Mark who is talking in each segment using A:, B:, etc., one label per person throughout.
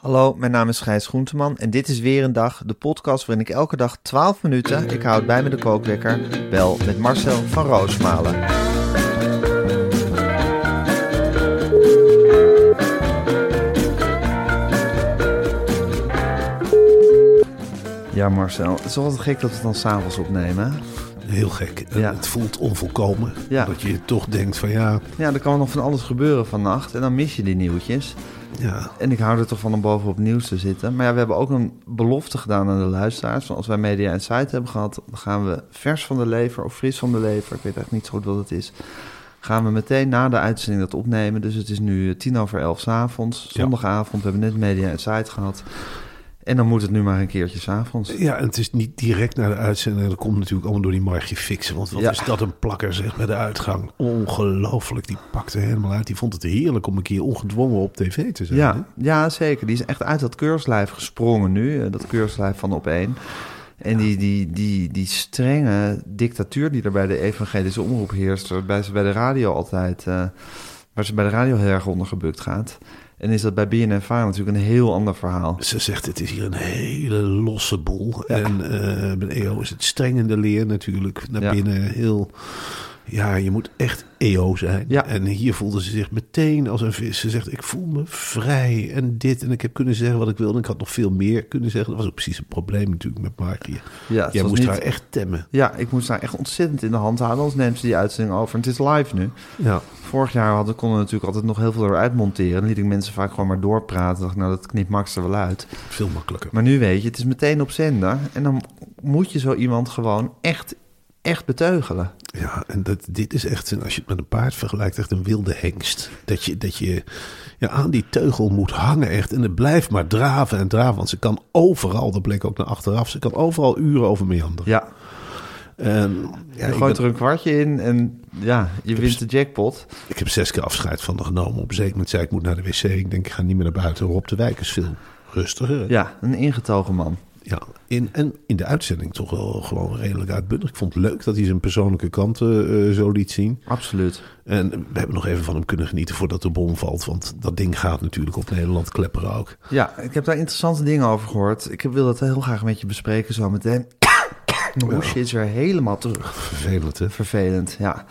A: Hallo, mijn naam is Gijs Groenteman en dit is weer een dag, de podcast waarin ik elke dag 12 minuten, ik houd bij me de kookwekker, bel met Marcel van Roosmalen. Ja Marcel, het is altijd gek dat we het dan s'avonds opnemen.
B: Heel gek. En
A: Ja.
B: Het voelt onvolkomen.
A: Ja.
B: Dat je toch denkt van ja,
A: Ja, er kan nog van alles gebeuren vannacht en dan mis je die nieuwtjes.
B: Ja,
A: En ik hou er toch van om bovenop nieuws te zitten. Maar ja, we hebben ook een belofte gedaan aan de luisteraars. Van als wij Media Insight hebben gehad, dan gaan we vers van de lever of fris van de lever. Ik weet echt niet zo goed wat het is. Gaan we meteen na de uitzending dat opnemen. Dus het is nu tien over elf 's avonds. Zondagavond, we hebben net Media Insight gehad. En dan moet het nu maar een keertje 's avonds.
B: ja, en het is niet direct naar de uitzending. Dat komt natuurlijk allemaal door die Margie Fixen. Want wat
A: Ja.
B: is dat een plakker zeg bij de uitgang. Ongelooflijk, die pakte helemaal uit. Die vond het heerlijk om een keer ongedwongen op tv te zijn. hè?
A: Ja, ja, zeker. Die is echt uit dat keurslijf gesprongen nu. eh, Dat keurslijf van op één. En die, die, die, die strenge dictatuur die er bij de evangelische omroep heerst, waarbij ze bij de radio altijd, eh, waar ze bij de radio heel erg onder gebukt gaat. En is dat bij BNNVARA natuurlijk een heel ander verhaal.
B: Ze zegt, het is hier een hele losse boel. En eh bij EO is het streng in de leer natuurlijk. Naar binnen heel... Ja, je moet echt EO zijn.
A: Ja.
B: En hier voelde ze zich meteen als een vis. Ze zegt, ik voel me vrij en dit. En ik heb kunnen zeggen wat ik wilde. En ik had nog veel meer kunnen zeggen. Dat was ook precies het probleem natuurlijk met Markie.
A: Ja,
B: Jij moest
A: niet-
B: haar echt temmen.
A: Ja, ik moest daar echt ontzettend in de hand houden, anders neemt ze die uitzending over. En het is live nu.
B: Ja.
A: Vorig jaar hadden, konden we natuurlijk altijd nog heel veel eruit monteren. Dan liet ik mensen vaak gewoon maar doorpraten. Dacht, nou, dat knipt Max er wel uit.
B: Veel makkelijker.
A: Maar nu weet je, het is meteen op zender. En dan moet je zo iemand gewoon echt, echt beteugelen.
B: Ja, en dat, dit is echt, een- als je het met een paard vergelijkt, echt een wilde hengst. Dat je, dat je ja, aan die teugel moet hangen echt. En het blijft maar draven en draven. Want ze kan overal, dat bleek ook naar achteraf, ze kan overal uren over meanderen.
A: Ja,
B: En ja,
A: je gooit
B: ben-
A: er een kwartje in en ja, je wint de jackpot.
B: ik heb zes keer afscheid van haar genomen. Op een zeker moment zei ik, ik moet naar de wc. Ik denk, ik ga niet meer naar buiten. Rob de Wijk is veel rustiger.
A: Ja, een ingetogen man.
B: Ja, in, en in de uitzending toch wel gewoon redelijk uitbundig. Ik vond het leuk dat hij zijn persoonlijke kanten eh, zo liet zien.
A: Absoluut.
B: En we hebben nog even van hem kunnen genieten voordat de bom valt. Want dat ding gaat natuurlijk op Nederland klepperen ook.
A: Ja, ik heb daar interessante dingen over gehoord. Ik wil dat heel graag met je bespreken zo meteen. Mijn hoesje is weer helemaal terug.
B: Vervelend, hè?
A: Vervelend, ja.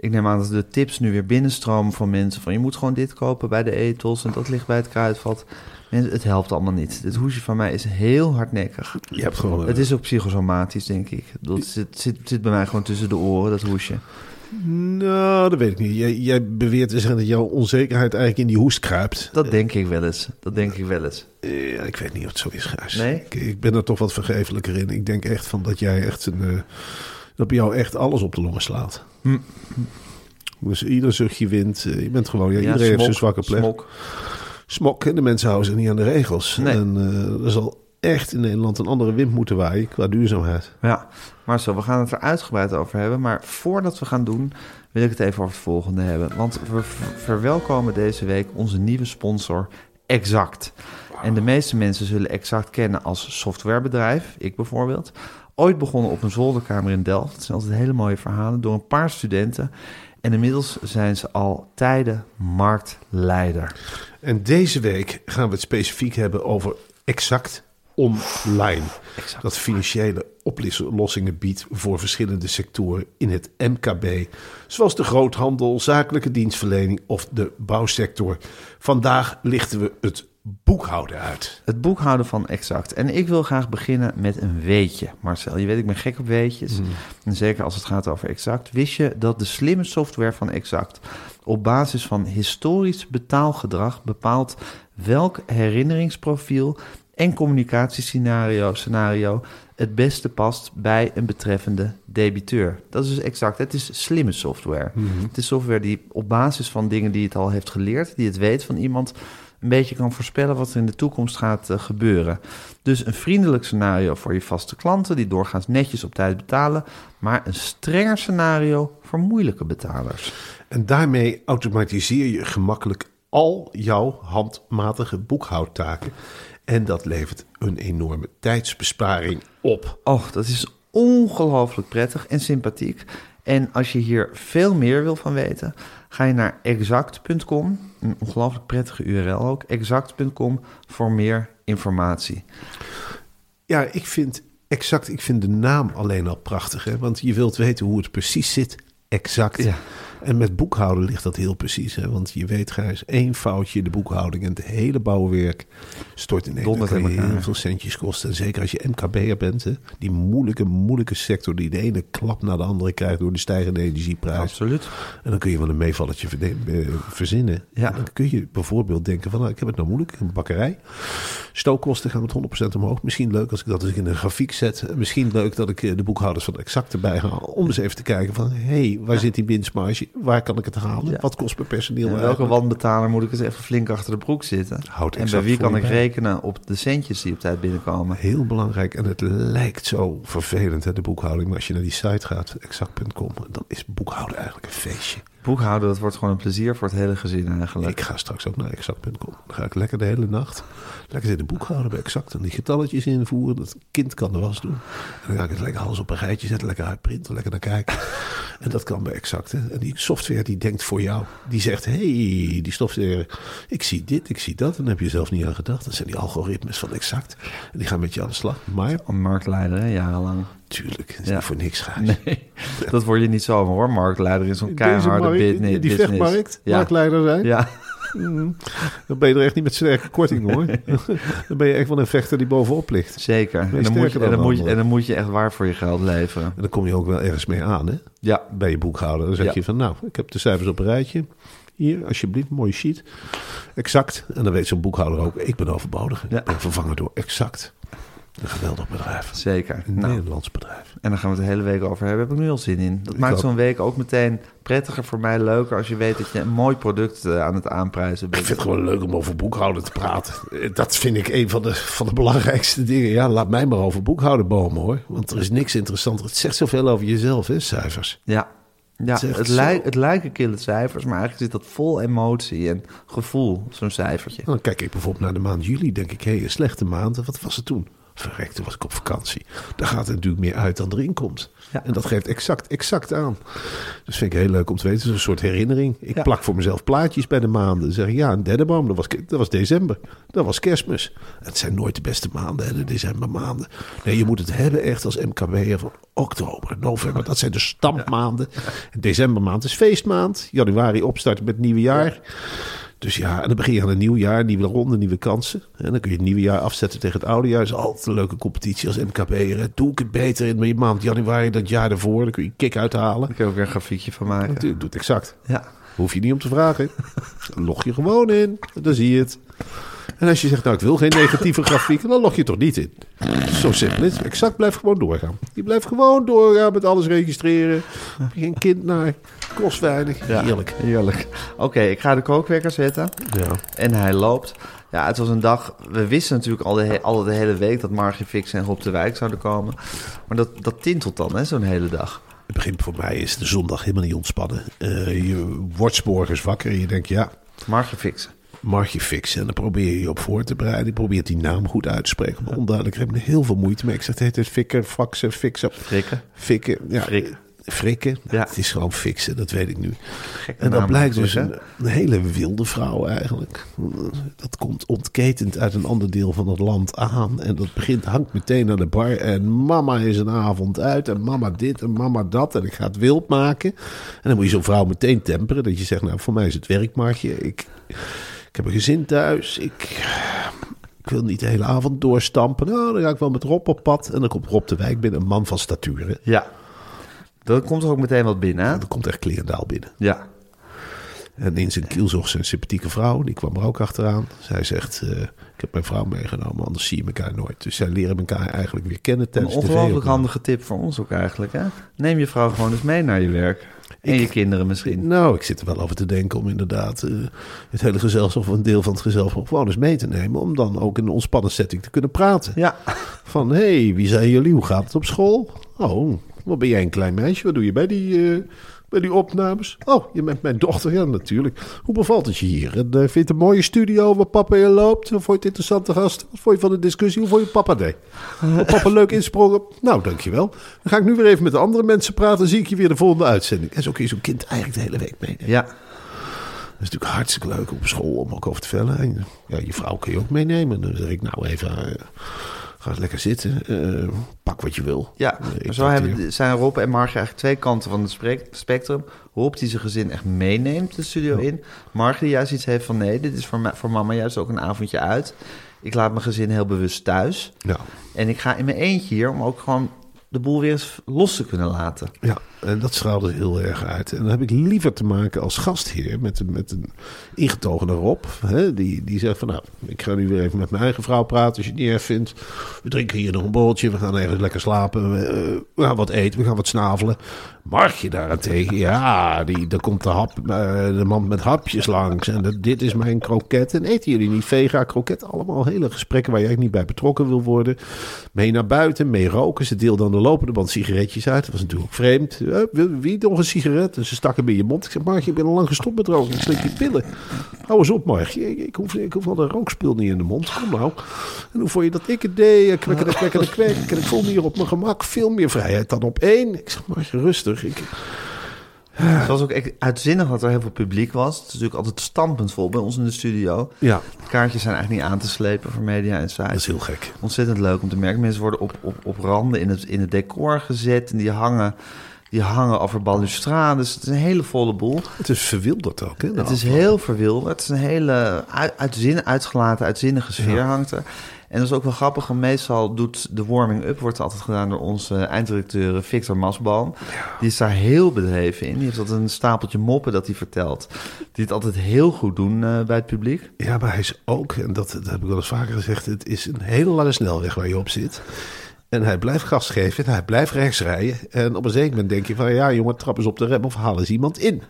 A: Ik neem aan dat de tips nu weer binnenstromen van mensen. Van je moet gewoon dit kopen bij de etels en dat ligt bij het kruidvat. Mensen, het helpt allemaal niet. Dit hoesje van mij is heel hardnekkig.
B: Je hebt gewoon...
A: Het is ook psychosomatisch, denk ik. Dat zit, zit, zit bij mij gewoon tussen de oren, dat hoesje.
B: Nou, dat weet ik niet. Jij, jij beweert te zeggen dat jouw onzekerheid eigenlijk in die hoest kruipt.
A: Dat denk ik wel eens. Dat denk ik wel eens.
B: Ja, ik weet niet of het zo is, Gijs.
A: Nee?
B: Ik, ik ben er toch wat vergeeflijker in. Ik denk echt van dat jij echt een... eh, dat bij jou echt alles op de longen slaat.
A: Hm.
B: Dus ieder zuchtje wint. eh, Je bent gewoon... Ja,
A: Ja,
B: iedereen heeft zijn zwakke plek.
A: smok.
B: Smok. En de mensen houden zich niet aan de regels.
A: Nee.
B: En eh, er zal echt in Nederland een andere wind moeten waaien qua duurzaamheid.
A: Ja, Marcel, we gaan het er uitgebreid over hebben. Maar voordat we gaan doen, wil ik het even over het volgende hebben. Want we ver- verwelkomen deze week onze nieuwe sponsor Exact. En de meeste mensen zullen Exact kennen als softwarebedrijf. Ik bijvoorbeeld. Ooit begonnen op een zolderkamer in Delft. Dat zijn altijd hele mooie verhalen. Door een paar studenten. En inmiddels zijn ze al tijden marktleider.
B: En deze week gaan we het specifiek hebben over exact Online. Dat financiële oplossingen biedt voor verschillende sectoren in het MKB. Zoals de groothandel, zakelijke dienstverlening of de bouwsector. Vandaag lichten we het boekhouden uit.
A: Het boekhouden van Exact. En ik wil graag beginnen met een weetje. Marcel, je weet, ik ben gek op weetjes. En zeker als het gaat over Exact. Wist je dat de slimme software van Exact... op basis van historisch betaalgedrag bepaalt... welk herinneringsprofiel en communicatiescenario scenario het beste past bij een betreffende debiteur. Dat is dus exact. Het is slimme software. Het is software die op basis van dingen die het al heeft geleerd, die het weet van iemand, een beetje kan voorspellen wat er in de toekomst gaat eh, gebeuren. Dus een vriendelijk scenario voor je vaste klanten die doorgaans netjes op tijd betalen, maar een strenger scenario voor moeilijke betalers.
B: En daarmee automatiseer je gemakkelijk al jouw handmatige boekhoudtaken. En dat levert een enorme tijdsbesparing op.
A: Oh, dat is ongelooflijk prettig en sympathiek. En als je hier veel meer wil van weten, ga je naar exact.com. Een ongelooflijk prettige URL ook. Exact.com voor meer informatie.
B: Ja, ik vind exact, ik vind de naam alleen al prachtig. Hè? Want je wilt weten hoe het precies zit. Exact.
A: Ja.
B: En met boekhouden ligt dat heel precies. Hè? Want je weet, Gijs, één foutje in de boekhouding en het hele bouwwerk stort in één.
A: Elkaar.
B: heel veel centjes kosten. En zeker als je MKB'er bent, hè? die moeilijke, moeilijke sector die de ene klap naar de andere krijgt door de stijgende energieprijs.
A: Absoluut.
B: En dan kun je wel een meevalletje verzinnen.
A: Ja.
B: En dan kun je bijvoorbeeld denken van, nou, ik heb het nou moeilijk. Een bakkerij. Stookkosten gaan met 100% omhoog. Misschien leuk als ik dat eens in een grafiek zet. En Misschien leuk dat ik eh, de boekhouders van Exact erbij haal. Om eens even te kijken van, hé, hey, waar zit die winstmarge? Waar kan ik het halen?
A: Ja.
B: Wat kost mijn personeel?
A: En
B: nou
A: welke
B: eigenlijk?
A: wanbetaler moet ik eens even flink achter de broek zitten? En bij wie kan ik
B: bij.
A: rekenen op de centjes die op tijd binnenkomen?
B: Heel belangrijk. En het lijkt zo vervelend, hè, de boekhouding. Maar als je naar die site gaat, exact.com, dan is boekhouden eigenlijk een feestje.
A: Boekhouden, dat wordt gewoon een plezier voor het hele gezin eigenlijk.
B: Ik ga straks ook naar exact.com. Dan ga ik lekker de hele nacht lekker zitten boekhouden bij exact. En die getalletjes invoeren. Dat kind kan de was doen. En dan ga ik het lekker alles op een rijtje zetten. Lekker uitprinten, lekker naar kijken. En dat kan bij exact. Hè. En die software die denkt voor jou. Die zegt, hey, die software, ik zie dit, ik zie dat. En daar heb je zelf niet aan gedacht. Dat zijn die algoritmes van exact. En die gaan met je aan de slag. Maar,
A: Een marktleider, hè, jarenlang.
B: Tuurlijk, dat is
A: Ja.
B: niet voor niks Gijs.
A: Nee, dat word je niet zomaar hoor. Marktleider is zo'n keiharde
B: markt-
A: bit-
B: die
A: business.
B: vechtmarkt,
A: Ja.
B: marktleider zijn.
A: Ja,
B: Dan ben je er echt niet met sterke korting hoor. dan ben je echt wel een vechter die bovenop ligt.
A: zeker. En dan, moet je,
B: dan
A: en, dan moet je,
B: anderen.
A: en dan moet je echt waar voor je geld leveren.
B: En dan kom je ook wel ergens mee aan hè.
A: Ja,
B: bij je boekhouder. Dan zeg
A: Ja.
B: je van, nou, ik heb de cijfers op een rijtje. Hier, alsjeblieft, mooie sheet. Exact. En dan weet zo'n boekhouder ook, ik ben overbodig.
A: Ja.
B: Ik ben vervangen door Exact. Een geweldig bedrijf.
A: zeker.
B: Een
A: Nou,
B: Nederlands bedrijf.
A: en daar gaan we het de hele week over hebben. Heb ik nu al zin in. Dat
B: Ik
A: maakt zo'n week ook meteen prettiger voor mij, leuker als je weet dat je een mooi product eh, aan het aanprijzen
B: Ik
A: bent.
B: vind het gewoon leuk om over boekhouden te praten. Eh, Dat vind ik een van de, van de belangrijkste dingen. Ja, laat mij maar over boekhouden bomen hoor. Want er is niks interessanter. Het zegt zoveel over jezelf, hè, cijfers.
A: Ja, ja
B: Het
A: het, het lijken kille cijfers, maar eigenlijk zit dat vol emotie en gevoel, zo'n cijfertje.
B: Dan kijk ik bijvoorbeeld naar de maand juli. Denk ik, hé, hey, een slechte maand. Wat was het toen? Verrekt, toen was ik op vakantie. Daar gaat er natuurlijk meer uit dan erin komt.
A: Ja.
B: En dat geeft exact, exact aan. Dus vind ik heel leuk om te weten. Het is een soort herinnering. Ik
A: Ja.
B: plak voor mezelf plaatjes bij de maanden. Dan zeg ik, ja, een derde boom, dat was, dat was december. Dat was kerstmis. Het zijn nooit de beste maanden, hè, de decembermaanden. Nee, je moet het hebben echt als MKB'er van oktober, november. Dat zijn de stampmaanden. En decembermaand is feestmaand. Januari opstarten met het nieuwe jaar. Dus ja, en dan begin je aan een nieuw jaar, nieuwe ronde, nieuwe kansen. En dan kun je het nieuwe jaar afzetten tegen het oude jaar. is altijd een leuke competitie als MKB'er. hè. Doe ik het beter in mijn maand januari dan het jaar daarvoor. Dan kun je een kick uithalen.
A: Daar kun je ook weer een grafiekje van maken.
B: Natuurlijk, doe het exact.
A: Ja,
B: Hoef je niet om te vragen. Log je gewoon in. Dan zie je het. En als je zegt, nou ik wil geen negatieve grafiek, dan log je toch niet in. Zo simpel is het. Exact blijft gewoon doorgaan. Je blijft gewoon doorgaan met alles registreren. Geen kind naar. Kost weinig.
A: ja.
B: Heerlijk.
A: Heerlijk. Oké, ik ga de kookwekker zetten.
B: Ja.
A: En hij loopt. Ja, het was een dag. We wisten natuurlijk al de, he- al de hele week dat Margie Fix en Rob de Wijk zouden komen. Maar dat, dat tintelt dan, hè, zo'n hele dag.
B: Het begint voor mij is de zondag helemaal niet ontspannen. Eh, je wordt morgens wakker en je denkt, ja,
A: Margie Fixen.
B: Mag je fixen. En dan probeer je je op voor te bereiden. Je probeert die naam goed uit te spreken. Maar onduidelijk, ik heb er heel veel moeite mee. Ik zeg, het heet Fikker, Faxen, Fixen.
A: Frikken.
B: Fikken, ja.
A: Frik.
B: Frikken. Nou,
A: Ja.
B: Het is gewoon fixen, dat weet ik nu.
A: Gekke
B: En dat blijkt dus een, een hele wilde vrouw eigenlijk. Dat komt ontketend uit een ander deel van het land aan. En dat begint, hangt meteen aan de bar. En mama is een avond uit. En mama dit en mama dat. En ik ga het wild maken. En dan moet je zo'n vrouw meteen temperen. Dat je zegt, nou voor mij is het werkmaatje. Ik, ik heb een gezin thuis. Ik, ik wil niet de hele avond doorstampen. Nou, dan ga ik wel met Rob op pad. En dan komt Rob de Wijk binnen. Een man van statuur.
A: Ja. Dan komt er ook meteen wat binnen, hè?
B: Dan komt echt Klerendaal binnen.
A: Ja.
B: En in zijn kiel zocht ze een sympathieke vrouw. Die kwam er ook achteraan. Zij zegt, eh, ik heb mijn vrouw meegenomen, anders zie je elkaar nooit. Dus zij leren elkaar eigenlijk weer kennen
A: Een
B: tijdens de
A: ongelooflijk
B: VO-opname.
A: handige tip voor ons ook eigenlijk, hè? Neem je vrouw gewoon eens mee naar je werk. En
B: Ik-
A: je kinderen misschien.
B: Nou, ik zit er wel over te denken om inderdaad eh, het hele gezelschap... of een deel van het gezelschap gewoon eens mee te nemen... om dan ook in een ontspannen setting te kunnen praten.
A: Ja.
B: Van, hé, hey, wie zijn jullie? Hoe gaat het op school? Oh, wat ben jij een klein meisje? Wat doe je bij die, eh, bij die opnames? Oh, je bent mijn dochter. Ja, natuurlijk. Hoe bevalt het je hier? En, eh, vind je het een mooie studio waar papa in loopt? Vond je het interessante gast? Wat vond je van de discussie? Hoe vond je papa deed? Vond papa leuk insprongen? Nou, dankjewel. Dan ga ik nu weer even met de andere mensen praten. Dan zie ik je weer de volgende uitzending. En zo kun je zo'n kind eigenlijk de hele week meenemen.
A: Ja.
B: Dat is natuurlijk hartstikke leuk op school om ook over te vellen. En ja, je vrouw kun je ook meenemen. Dan zeg ik nou even, eh, ga lekker zitten. Eh, pak wat je wil.
A: Ja,
B: Eh,
A: maar zo hebben, zijn Rob en Margie eigenlijk twee kanten van het spectrum. Rob die zijn gezin echt meeneemt de studio in. Margie die juist iets heeft van nee, dit is voor, ma- voor mama juist ook een avondje uit. Ik laat mijn gezin heel bewust thuis.
B: Ja.
A: En ik ga in mijn eentje hier om ook gewoon de boel weer eens los te kunnen laten.
B: Ja, en dat straalde heel erg uit. En dan heb ik liever te maken als gastheer met, een- met een ingetogene Rob. Hè, die, die zegt van nou, ik ga nu weer even met mijn eigen vrouw praten als je het niet erg vindt. We drinken hier nog een borreltje, we gaan even lekker slapen. We, eh, we gaan wat eten, we gaan wat snavelen. Margje daarentegen, ja, die, daar komt de, hap, eh, de man met hapjes langs. En dat, dit is mijn kroket. En eten jullie niet vega kroket? Allemaal hele gesprekken waar jij niet bij betrokken wil worden. Mee naar buiten, mee roken. Ze deelde aan de lopende band sigaretjes uit. Dat was natuurlijk vreemd. Eh, wil- wie nog een sigaret? En ze stak hem in je mond. Ik zeg, Margje, ik ben al lang gestopt met roken. Ik slik die pillen. Hou eens op, Margje. Ik, ik, hoef, ik hoef al de rookspul niet in de mond. Kom nou. En hoe vond je dat ik het deed? Kwekkende, kwekkende, kwek. En ik voel me hier op mijn gemak. Veel meer vrijheid dan op één. Ik zeg, Margje, rustig. Ik,
A: Het was ook echt uitzinnig dat er heel veel publiek was. Het is natuurlijk altijd stampend vol bij ons in de studio.
B: ja,
A: De kaartjes zijn eigenlijk niet aan te slepen voor media en
B: dat is
A: sites.
B: heel gek.
A: Ontzettend leuk om te merken. Mensen worden op, op, op randen in het, in het decor gezet. En die hangen, die hangen over balustrades. Het is een hele volle boel.
B: Het is verwilderd ook. Hè,
A: Het is heel verwilderd. Het is een hele uit, uitgelaten, uitzinnige sfeer hangt er. En dat is ook wel grappig, meestal doet de warming-up... wordt altijd gedaan door onze eindredacteur Victor Masboom. Die is daar heel bedreven in. Die heeft altijd een stapeltje moppen dat hij vertelt. Die het altijd heel goed doen eh, bij het publiek.
B: Ja, maar hij is ook, en dat, dat heb ik wel eens vaker gezegd, het is een hele lange snelweg waar je op zit. En hij blijft gas geven, en hij blijft rechts rijden. En op een zeker moment denk je van, ja jongen, trap eens op de rem of haal eens iemand in.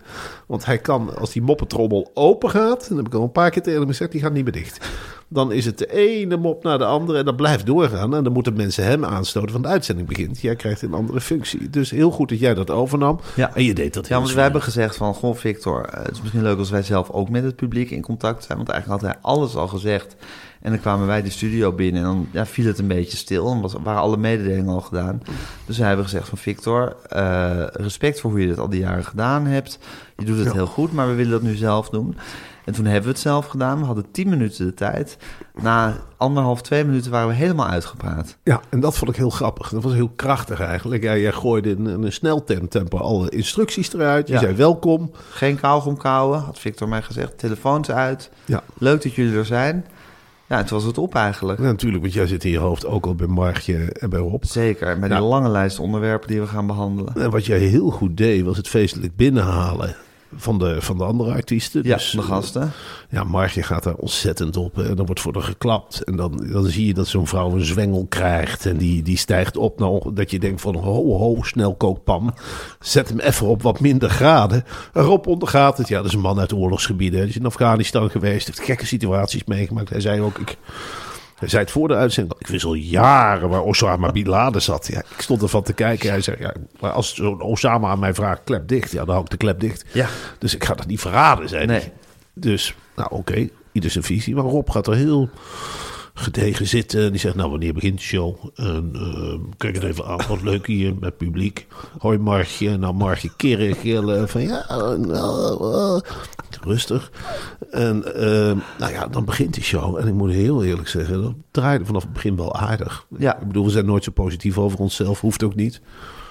B: Want hij kan, als die moppentrommel open gaat, en dat heb ik al een paar keer tegen hem gezegd, die gaat niet meer dicht. Dan is het de ene mop naar de andere en dat blijft doorgaan. En dan moeten mensen hem aanstoten van de uitzending begint. Jij krijgt een andere functie. Dus heel goed dat jij dat overnam.
A: Ja.
B: En je deed dat
A: Ja, want wij hebben gezegd van... Goh, Victor, eh, het is misschien leuk als wij zelf ook met het publiek in contact zijn. Want eigenlijk had hij alles al gezegd. En dan kwamen wij de studio binnen en dan ja, viel het een beetje stil. En was, waren alle mededelingen al gedaan. Dus wij hebben gezegd van Victor, eh, respect voor hoe je dit al die jaren gedaan hebt. Je doet het
B: Ja.
A: heel goed, maar we willen dat nu zelf doen. En toen hebben we het zelf gedaan. We hadden tien minuten de tijd. Na anderhalf, twee minuten waren we helemaal uitgepraat.
B: Ja, en dat vond ik heel grappig. Dat was heel krachtig eigenlijk. Ja, jij gooide in een sneltempo alle instructies eruit. Je
A: Ja.
B: zei welkom.
A: Geen kauwgom kauwen, had Victor mij gezegd. Telefoons uit.
B: Ja.
A: Leuk dat jullie er zijn. Ja, het was het op eigenlijk.
B: Ja, natuurlijk, want jij zit in je hoofd ook al bij Margje en bij Rob.
A: Zeker, met
B: Ja.
A: lange lijst onderwerpen die we gaan behandelen.
B: En wat jij heel goed deed, was het feestelijk binnenhalen van de, van de andere artiesten.
A: Ja,
B: Dus,
A: de gasten.
B: Ja, Margje gaat daar ontzettend op. En dan wordt voor haar geklapt. En dan, dan zie je dat zo'n vrouw een zwengel krijgt. En die, die stijgt op onge- dat je denkt van ho, ho, snel kookpan. Zet hem even op wat minder graden. En Rob ondergaat het. Ja, dat is een man uit oorlogsgebieden. Hij is in Afghanistan geweest. Heeft gekke situaties meegemaakt. Hij zei ook, ik... Hij zei het voor de uitzending. Ik wist al jaren waar Osama Bin Laden zat. Ja, ik stond ervan te kijken. Hij zei, ja, maar als zo'n Osama aan mij vraagt, klep dicht. Ja, dan hou ik de klep dicht.
A: Ja.
B: Dus ik ga dat niet verraden, zei
A: Nee.
B: hij. Dus, nou oké, ieder zijn visie. Maar Rob gaat er heel gedegen zitten. Die zegt, nou, wanneer begint de show? En, eh, kijk het even aan, wat leuk hier met publiek. Hoi Margje, nou Margje keren, gillen. Van ja, nou, eh, rustig. En eh, nou ja, dan begint die show. En ik moet heel eerlijk zeggen, dat draaide vanaf het begin wel aardig.
A: Ja.
B: Ik bedoel, we zijn nooit zo positief over onszelf. Hoeft ook niet.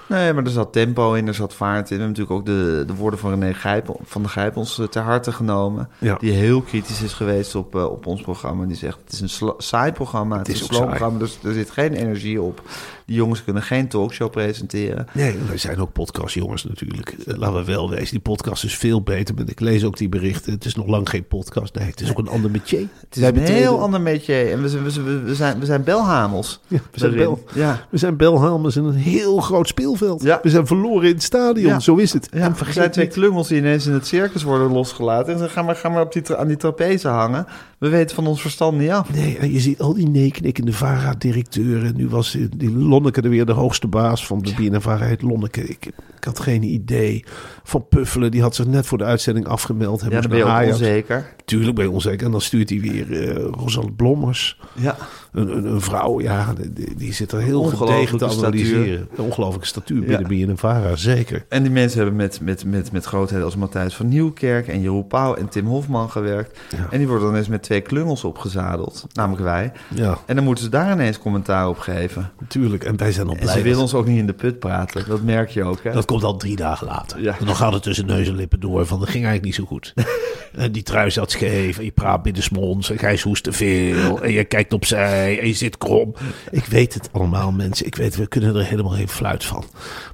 A: Nee, maar er zat tempo in, er zat vaart in. We hebben natuurlijk ook de, de woorden van René Gijp, van de Gijp ons eh, ter harte genomen.
B: Ja.
A: Die heel kritisch is geweest op, eh, op ons programma. Die zegt, het is een saai programma, het,
B: is
A: is, een slow programma, dus er zit geen energie op. Die jongens kunnen geen talkshow presenteren.
B: Nee, wij zijn ook podcastjongens natuurlijk. Eh, Laten we wel wezen. Die podcast is veel beter. Maar Ik lees ook die berichten. Het is nog lang geen podcast. Nee, het is ook een ander métier.
A: Het is een heel ander métier. En we zijn, we zijn, we zijn, we zijn belhamels.
B: Ja, we zijn bel.
A: Ja.
B: We zijn belhamers in een heel groot speelveld.
A: Ja.
B: We zijn verloren in het stadion. Zo is het.
A: Ja,
B: en
A: er
B: vergeet
A: zijn twee
B: niet-
A: klungels die ineens in het circus worden losgelaten. En ze gaan maar, gaan maar op die, aan die trapeze hangen. We weten van ons verstand niet af.
B: Nee, en je ziet al die neeknikkende VARA-directeuren. Nu was die, die Lonneke er weer de hoogste baas van de BNNVARA. Heet Lonneke. Ik, ik had geen idee. Van Puffelen, die had zich net voor de uitzending afgemeld.
A: Ja, dan ben je ook onzeker.
B: Tuurlijk ben je onzeker. En dan stuurt hij weer eh Rosanne Blommers.
A: Ja.
B: Een, een, een vrouw, ja, die, die zit er heel gedegen te analyseren.
A: statuur.
B: Een ongelooflijke statuur binnen BNNVARA, zeker.
A: En die mensen hebben met, met, met, met grootheden als Matthijs van Nieuwkerk en Jeroen Pauw en Tim Hofman gewerkt.
B: Ja.
A: En die worden dan eens met twee klungels opgezadeld, namelijk wij.
B: Ja,
A: En dan moeten ze daar ineens commentaar op geven.
B: natuurlijk. En wij zijn al
A: En
B: blij.
A: ze willen ons ook niet in de put praten. Dat merk je ook, hè?
B: Dat komt al drie dagen later.
A: Ja.
B: En dan gaat het tussen neus en lippen door. Van, dat ging eigenlijk niet zo goed. en die trui zat scheef. En je praat binnensmonds. En Gijs hoest te veel. En je kijkt opzij. En je zit krom. Ik weet het allemaal, mensen. Ik weet, we kunnen er helemaal geen fluit van.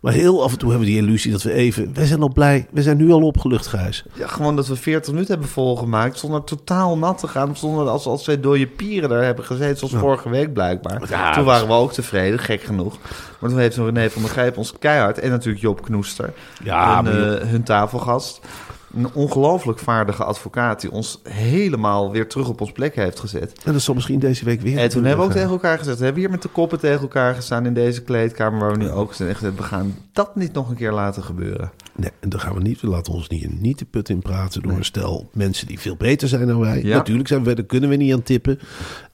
B: Maar heel af en toe hebben we die illusie dat we even... Wij zijn al blij. We zijn nu al opgelucht, Gijs.
A: Ja, gewoon dat we 40 minuten hebben volgemaakt zonder totaal nat te gaan. Zonder als, als twee dode pieren daar hebben gezeten, zoals vorige week blijkbaar.
B: Ja,
A: toen waren we ook tevreden, gek genoeg. Maar toen heeft zo'n René van der Grijp ons keihard, en natuurlijk Job Knoester,
B: Ja,
A: hun,
B: maar
A: eh, hun tafelgast. Een ongelooflijk vaardige advocaat die ons helemaal weer terug op ons plek heeft gezet.
B: En dat zal misschien deze week weer...
A: En toen hebben we ook
B: gaan.
A: tegen elkaar gezegd, we hebben hier met de koppen tegen elkaar gestaan in deze kleedkamer waar we nu ook zijn. Gezegd, we gaan dat niet nog een keer laten gebeuren.
B: Nee, en dan gaan we niet. We laten ons niet, niet de put in praten door een stel mensen die veel beter zijn dan wij.
A: Ja.
B: Natuurlijk zijn we, daar kunnen we niet aan tippen.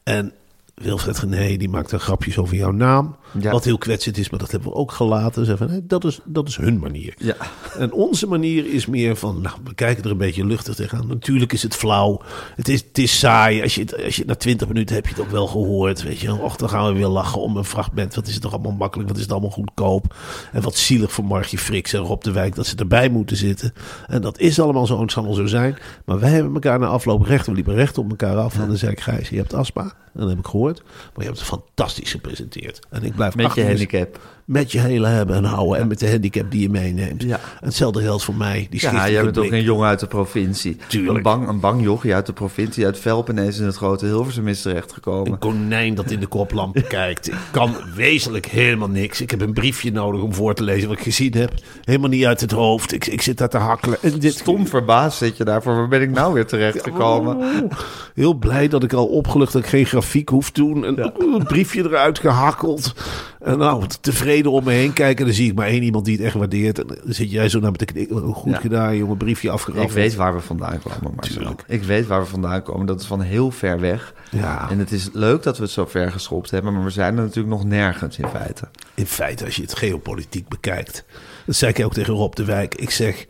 B: En Wilfred Gené, die maakt dan grapjes over jouw naam.
A: Ja.
B: Wat heel kwetsend is, maar dat hebben we ook gelaten. Zeggen van, dat, is, dat is hun manier.
A: Ja.
B: En onze manier is meer van, nou, we kijken er een beetje luchtig tegenaan. Natuurlijk is het flauw. Het is, het is saai. Als je, het, als je na twintig minuten heb je het ook wel gehoord. Weet je, och, dan gaan we weer lachen om een fragment. Wat is het toch allemaal makkelijk? Wat is het allemaal goedkoop? En wat zielig voor Margie Friks en Rob de Wijk dat ze erbij moeten zitten. En dat is allemaal zo, en het zal wel zo zijn. Maar wij hebben elkaar na afloop recht. We liepen recht op elkaar af. En dan zei ik, Gijs, je hebt astma. En dat heb ik gehoord. Maar je hebt het fantastisch gepresenteerd. En ik blijf
A: Met je
B: achter
A: handicap.
B: Met je hele hebben en houden en met de handicap die je meeneemt.
A: Ja.
B: Hetzelfde geldt voor mij. Die
A: Ja, jij bent ook een jongen uit de provincie.
B: Tuurlijk.
A: Een bang, een bang jochie uit de provincie, uit Velp ineens in het grote Hilversum is terechtgekomen.
B: Een konijn dat in de koplamp kijkt. Ik kan wezenlijk helemaal niks. Ik heb een briefje nodig om voor te lezen wat ik gezien heb. Helemaal niet uit het hoofd. Ik, ik zit daar te hakkelen. En dit,
A: Stom verbaasd zit je daarvoor. Waar ben ik nou weer terechtgekomen?
B: Oh, heel blij dat ik al opgelucht dat ik geen grafiek hoef te doen. En een briefje eruit gehakkeld. En nou, tevreden om me heen kijken. En dan zie ik maar één iemand die het echt waardeert. En dan zit jij zo naar me te knikken. Goed
A: Ja.
B: gedaan, jongen. Briefje afgeraffeld.
A: Ik weet waar we vandaan komen, Marcel. Ik weet waar we vandaan komen. Dat is van heel ver weg.
B: Ja.
A: En het is leuk dat we het zo ver geschopt hebben. Maar we zijn er natuurlijk nog nergens in feite.
B: In feite, als je het geopolitiek bekijkt. Dat zei ik ook tegen Rob de Wijk. Ik zeg.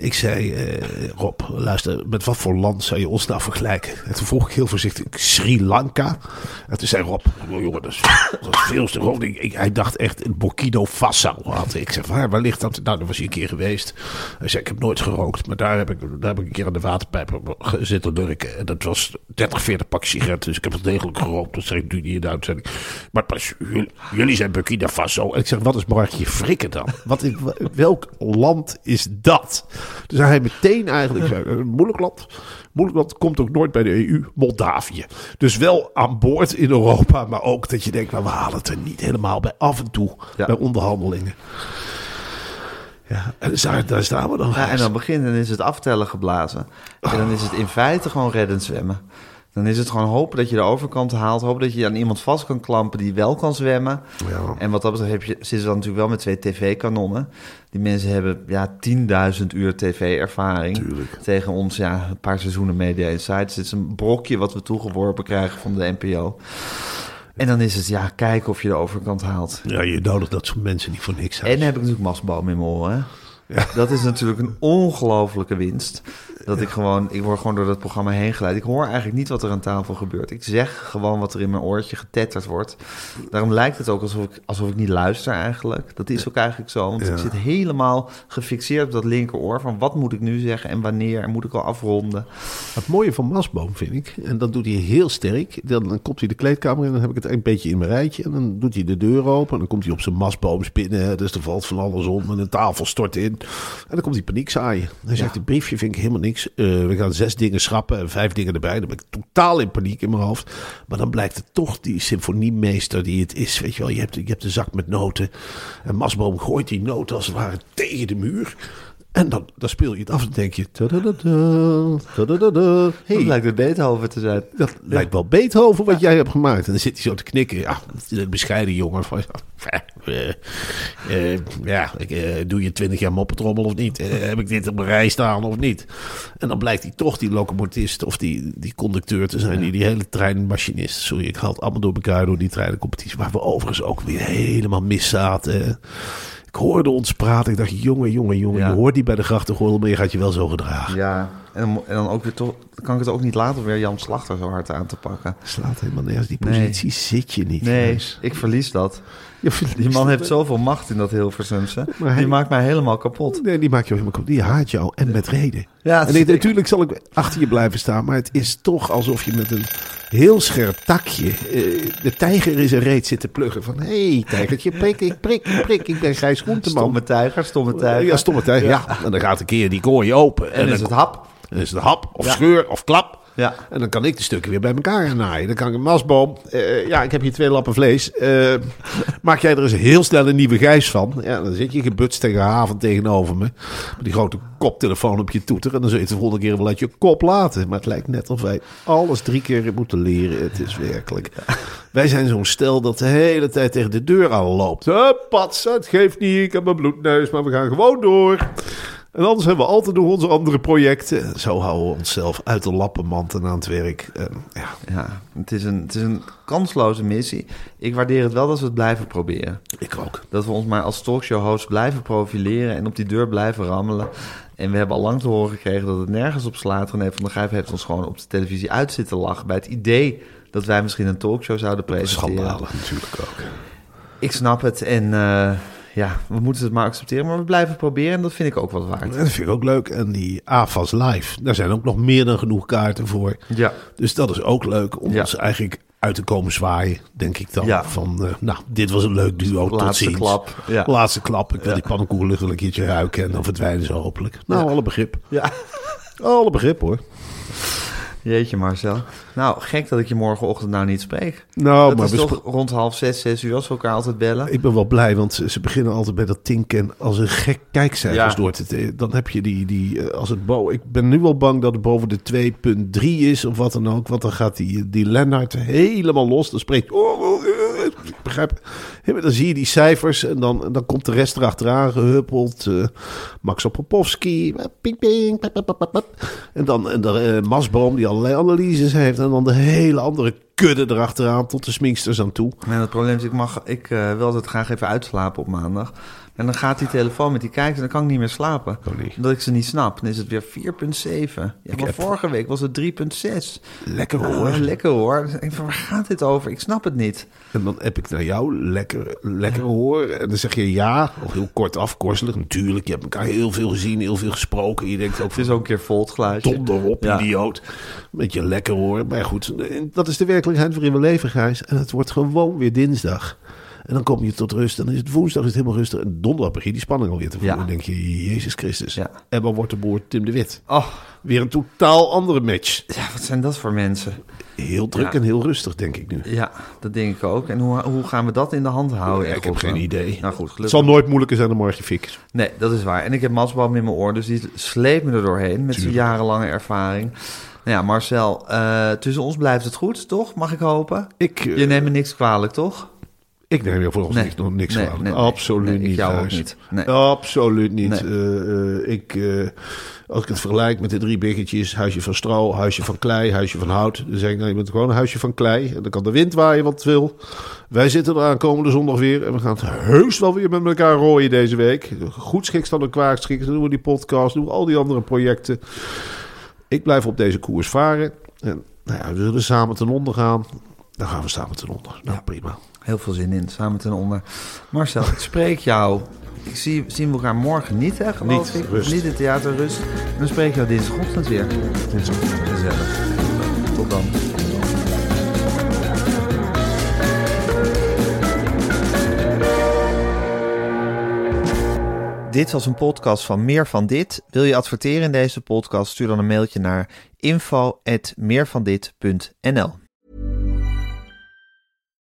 B: Ik zei, eh, Rob, luister, met wat voor land zou je ons nou vergelijken? En toen vroeg ik heel voorzichtig, Sri Lanka. En toen zei Rob, oh, jongen, dat is, dat is veel te groot. Hij dacht echt in Burkina Faso had. Ik zeg, waar, waar ligt dat? Nou, daar was hij een keer geweest. Hij zei, ik heb nooit gerookt, maar daar heb ik, daar heb ik een keer aan de waterpijp zitten lurken. En dat was 30, 40 pak sigaretten, dus ik heb het degelijk gerookt. Dat zeg ik nu niet in de uitzending. Maar pas, jullie, zijn Burkina Faso. En ik zeg, wat is Markje Frikken dan? Wat welk land is dat? Dus hij meteen eigenlijk zei, een moeilijk land. Moeilijk land komt ook nooit bij de EU. Moldavië. Dus wel aan boord in Europa, maar ook dat je denkt, nou, we halen het er niet helemaal bij af en toe.
A: Ja.
B: Bij onderhandelingen. Ja, en daar, daar staan we dan.
A: Ja, en dan begint en is het aftellen geblazen. En dan is het in feite gewoon redden zwemmen. Dan is het gewoon hopen dat je de overkant haalt. Hopen dat je aan iemand vast kan klampen die wel kan zwemmen.
B: Ja.
A: En wat dat betreft heb je, zitten ze dan natuurlijk wel met twee tv-kanonnen. Die mensen hebben ja, 10.000 uur tv-ervaring. Tegen ons ja, een paar seizoenen Media Insights. Het is een brokje wat we toegeworpen krijgen van de NPO. En dan is het ja, kijken of je de overkant haalt.
B: Ja, je nodigt dat soort mensen niet voor niks
A: En
B: uit.
A: dan heb ik natuurlijk Masboom in mijn oren. Hè. Dat is natuurlijk een ongelofelijke winst. Dat ik gewoon, ik word gewoon door dat programma heen geleid. Ik hoor eigenlijk niet wat er aan tafel gebeurt. Ik zeg gewoon wat er in mijn oortje getetterd wordt. Daarom lijkt het ook alsof ik, alsof ik niet luister eigenlijk. Dat is ook eigenlijk zo. Want
B: Ja.
A: ik zit helemaal gefixeerd op dat linkeroor. Van wat moet ik nu zeggen en wanneer? En moet ik al afronden?
B: Het mooie van Masboom vind ik, en dat doet hij heel sterk. Dan, dan komt hij de kleedkamer in, dan heb ik het een beetje in mijn rijtje. En dan doet hij de deur open en dan komt hij op zijn Masboom spinnen. Dus er valt van alles om en een tafel stort in. En dan komt hij paniek zaaien. Hij zegt, het briefje vind ik helemaal niks. Eh, we gaan zes dingen schrappen en vijf dingen erbij. Dan ben ik totaal in paniek in mijn hoofd. Maar dan blijkt het toch die symfoniemeester die het is. Weet je wel, je hebt, je hebt de zak met noten. En Masboom gooit die noten als het ware tegen de muur. En dan, dan speel je het af en denk je... tadadada, tadadada. Hey,
A: Dat lijkt het Beethoven te zijn.
B: dat lijkt wel Beethoven wat jij hebt gemaakt. En dan zit hij zo te knikken. Ja, een bescheiden jongen. Van, eh, ja, ik, eh, doe je twintig jaar moppetrommel of niet? Eh, heb ik dit op mijn rij staan of niet? En dan blijkt hij toch die locomotist of die, die conducteur te zijn. Die die hele treinmachinist. Sorry, ik haal het allemaal door elkaar door die treinencompetitie. Waar we overigens ook weer helemaal mis zaten. Ik hoorde ons praten. Ik dacht, jongen, jongen, jongen.
A: Ja.
B: Je hoort die bij de grachtengordel, maar je gaat je wel zo gedragen.
A: Ja, en dan, en dan ook weer toch, kan ik het ook niet laten om weer Jan Slachter zo hard aan te pakken.
B: Slaat helemaal nergens. Die
A: Nee.
B: positie zit je niet.
A: Nee, ik verlies dat. Die man heeft zoveel macht in dat Hilversumse.
B: Maar hij-
A: Die maakt mij helemaal kapot.
B: Nee, die maakt je helemaal kapot. Die haat jou en met reden.
A: Ja,
B: en ik, natuurlijk zal ik achter je blijven staan, maar het is toch alsof je met een heel scherp takje eh, de tijger in zijn reet zit te pluggen. Van, hé hey, tijgertje, prik, ik prik, ik prik, ik ben Gijs Groenteman.
A: Stomme tijger, stomme tijger.
B: Ja, stomme tijger, ja. En dan gaat een keer die kooi open.
A: En
B: dan
A: is het hap.
B: Dan is het hap, of
A: Ja.
B: scheur, of klap.
A: Ja.
B: En dan kan ik de stukken weer bij elkaar gaan naaien. Dan kan ik een masboom. eh, ja, ik heb hier twee lappen vlees. Eh, maak jij er eens heel snel een nieuwe gijs van? Ja, dan zit je gebutst tegen haven tegenover me. Met die grote koptelefoon op je toeter. En dan zul je het de volgende keer wel uit je kop laten. Maar het lijkt net of wij alles drie keer moeten leren. Het is werkelijk. Wij zijn zo'n stel dat de hele tijd tegen de deur aan loopt. Hup, pats, het geeft niet. Ik heb een bloedneus, maar we gaan gewoon door. En anders hebben we altijd nog onze andere projecten. Zo houden we onszelf uit de lappenmand en aan het werk. En, ja,
A: Ja, het is, een, het is een kansloze missie. Ik waardeer het wel dat we het blijven proberen.
B: ik ook.
A: Dat we ons maar als talkshow-host blijven profileren en op die deur blijven rammelen. En we hebben al lang te horen gekregen dat het nergens op slaat. René van der Grijp heeft ons gewoon op de televisie uit zitten lachen... bij het idee dat wij misschien een talkshow zouden presenteren.
B: Schandalig natuurlijk ook.
A: Ik snap het en eh, ja, we moeten het maar accepteren. Maar we blijven proberen en dat vind ik ook wat waard.
B: En dat vind ik ook leuk. En die AFAS Live, daar zijn ook nog meer dan genoeg kaarten voor.
A: Ja,
B: Dus dat is ook leuk om
A: Ja.
B: ons eigenlijk uit te komen zwaaien, denk ik dan.
A: Ja.
B: Van, eh, nou, dit was een leuk duo, tot
A: Laatste
B: ziens.
A: klap, ja.
B: Laatste klap. Ik wil die pannenkoekenlucht wel een keertje ruiken en dan verdwijnen ze hopelijk. Nou, alle begrip.
A: ja.
B: Alle begrip hoor.
A: Jeetje Marcel. Nou, gek dat ik je morgenochtend nou niet spreek.
B: Nou,
A: dat
B: maar
A: is
B: we
A: toch rond half zes, zes uur als we elkaar altijd bellen.
B: Ik ben wel blij, want ze, ze beginnen altijd bij dat tinken als een gek kijkcijfers
A: Ja.
B: door te te- Dan heb je die, die eh, als het bo ik ben nu al bang dat het boven de 2.3 is of wat dan ook. Want dan gaat die, die Lennart helemaal los. Dan spreekt, oh, oh, eh, ik begrijp. Ja, maar Dan zie je die cijfers en dan, dan komt de rest erachteraan gehuppeld. eh, Max Popowski, eh, ping, ping, pap, pap, pap, pap, pap. En dan, en dan Masboom die allerlei analyses heeft. En dan de hele andere kudde erachteraan tot de sminksters aan toe.
A: Het probleem is, ik, mag, ik eh, wil altijd graag even uitslapen op maandag. En dan gaat die telefoon met die kijkers en dan kan ik niet meer slapen.
B: Oh, nee.
A: Omdat ik ze niet snap. Dan is het weer 4,7. Ja, maar vorige week was het 3,6.
B: Lekker hoor.
A: Oh, lekker hoor. Ik van, waar gaat dit over? Ik snap het niet.
B: En dan heb ik naar jou lekker, lekker hoor. En dan zeg je ja, of heel kort afkortelijk. Natuurlijk, je hebt elkaar heel veel gezien, heel veel gesproken. Je denkt ook
A: Het is ook een keer glaasje.
B: donder op,
A: Ja.
B: idioot. Met je lekker hoor. Maar goed, dat is de werkelijkheid waarin we leven, Gijs. En het wordt gewoon weer dinsdag. En dan kom je tot rust. Dan is het woensdag is het helemaal rustig. En donderdag begin je die spanning alweer te voelen.
A: Ja.
B: Dan denk je, Jezus Christus.
A: Ja.
B: En dan wordt de boer Tim de Wit.
A: Oh,
B: Weer een totaal andere match.
A: ja, wat zijn dat voor mensen?
B: Heel druk
A: Ja.
B: en heel rustig, denk ik nu.
A: Ja, dat denk ik ook. En hoe, hoe gaan we dat in de hand houden?
B: Ja, ik heb geen idee.
A: Nou goed,
B: Het
A: gelukkig.
B: zal nooit moeilijker zijn dan morgen fix.
A: Nee, dat is waar. En ik heb Masboom in mijn oor, dus die sleept me er doorheen met zijn jarenlange ervaring. Nou ja, Marcel, eh, tussen ons blijft het goed, toch? Mag ik hopen?
B: Ik, eh,
A: Je neemt me niks kwalijk, toch?
B: Ik neem je volgens
A: Nee.
B: niks, nog niks
A: Nee,
B: van.
A: nee.
B: Absoluut niet. Absoluut niet. Eh, eh, ik, eh, als ik het vergelijk met de drie biggetjes, huisje van stro, huisje van klei, huisje van hout. Dan zeg ik, nou, je bent gewoon een huisje van klei. En dan kan de wind waaien wat wil. Wij zitten eraan komende zondag weer. En we gaan het heus wel weer met elkaar rooien deze week. Goed schiks dan een kwaakschiks. Dan doen we die podcast, doen we al die andere projecten. Ik blijf op deze koers varen. En nou ja, we zullen samen ten onder gaan. Dan gaan we samen ten onder. Nou, prima.
A: Heel veel zin in, samen ten onder. Marcel, ik spreek jou. Ik zie, zien we elkaar morgen niet, hè,
B: Niet,
A: ik.
B: rust.
A: Niet in theater rust. En dan spreek ik jou dinsdagochtend weer. Gezellig. Tot dan. Dit was een podcast van Meer van Dit. Wil je adverteren in deze podcast? Stuur dan een mailtje naar info.meervandit.nl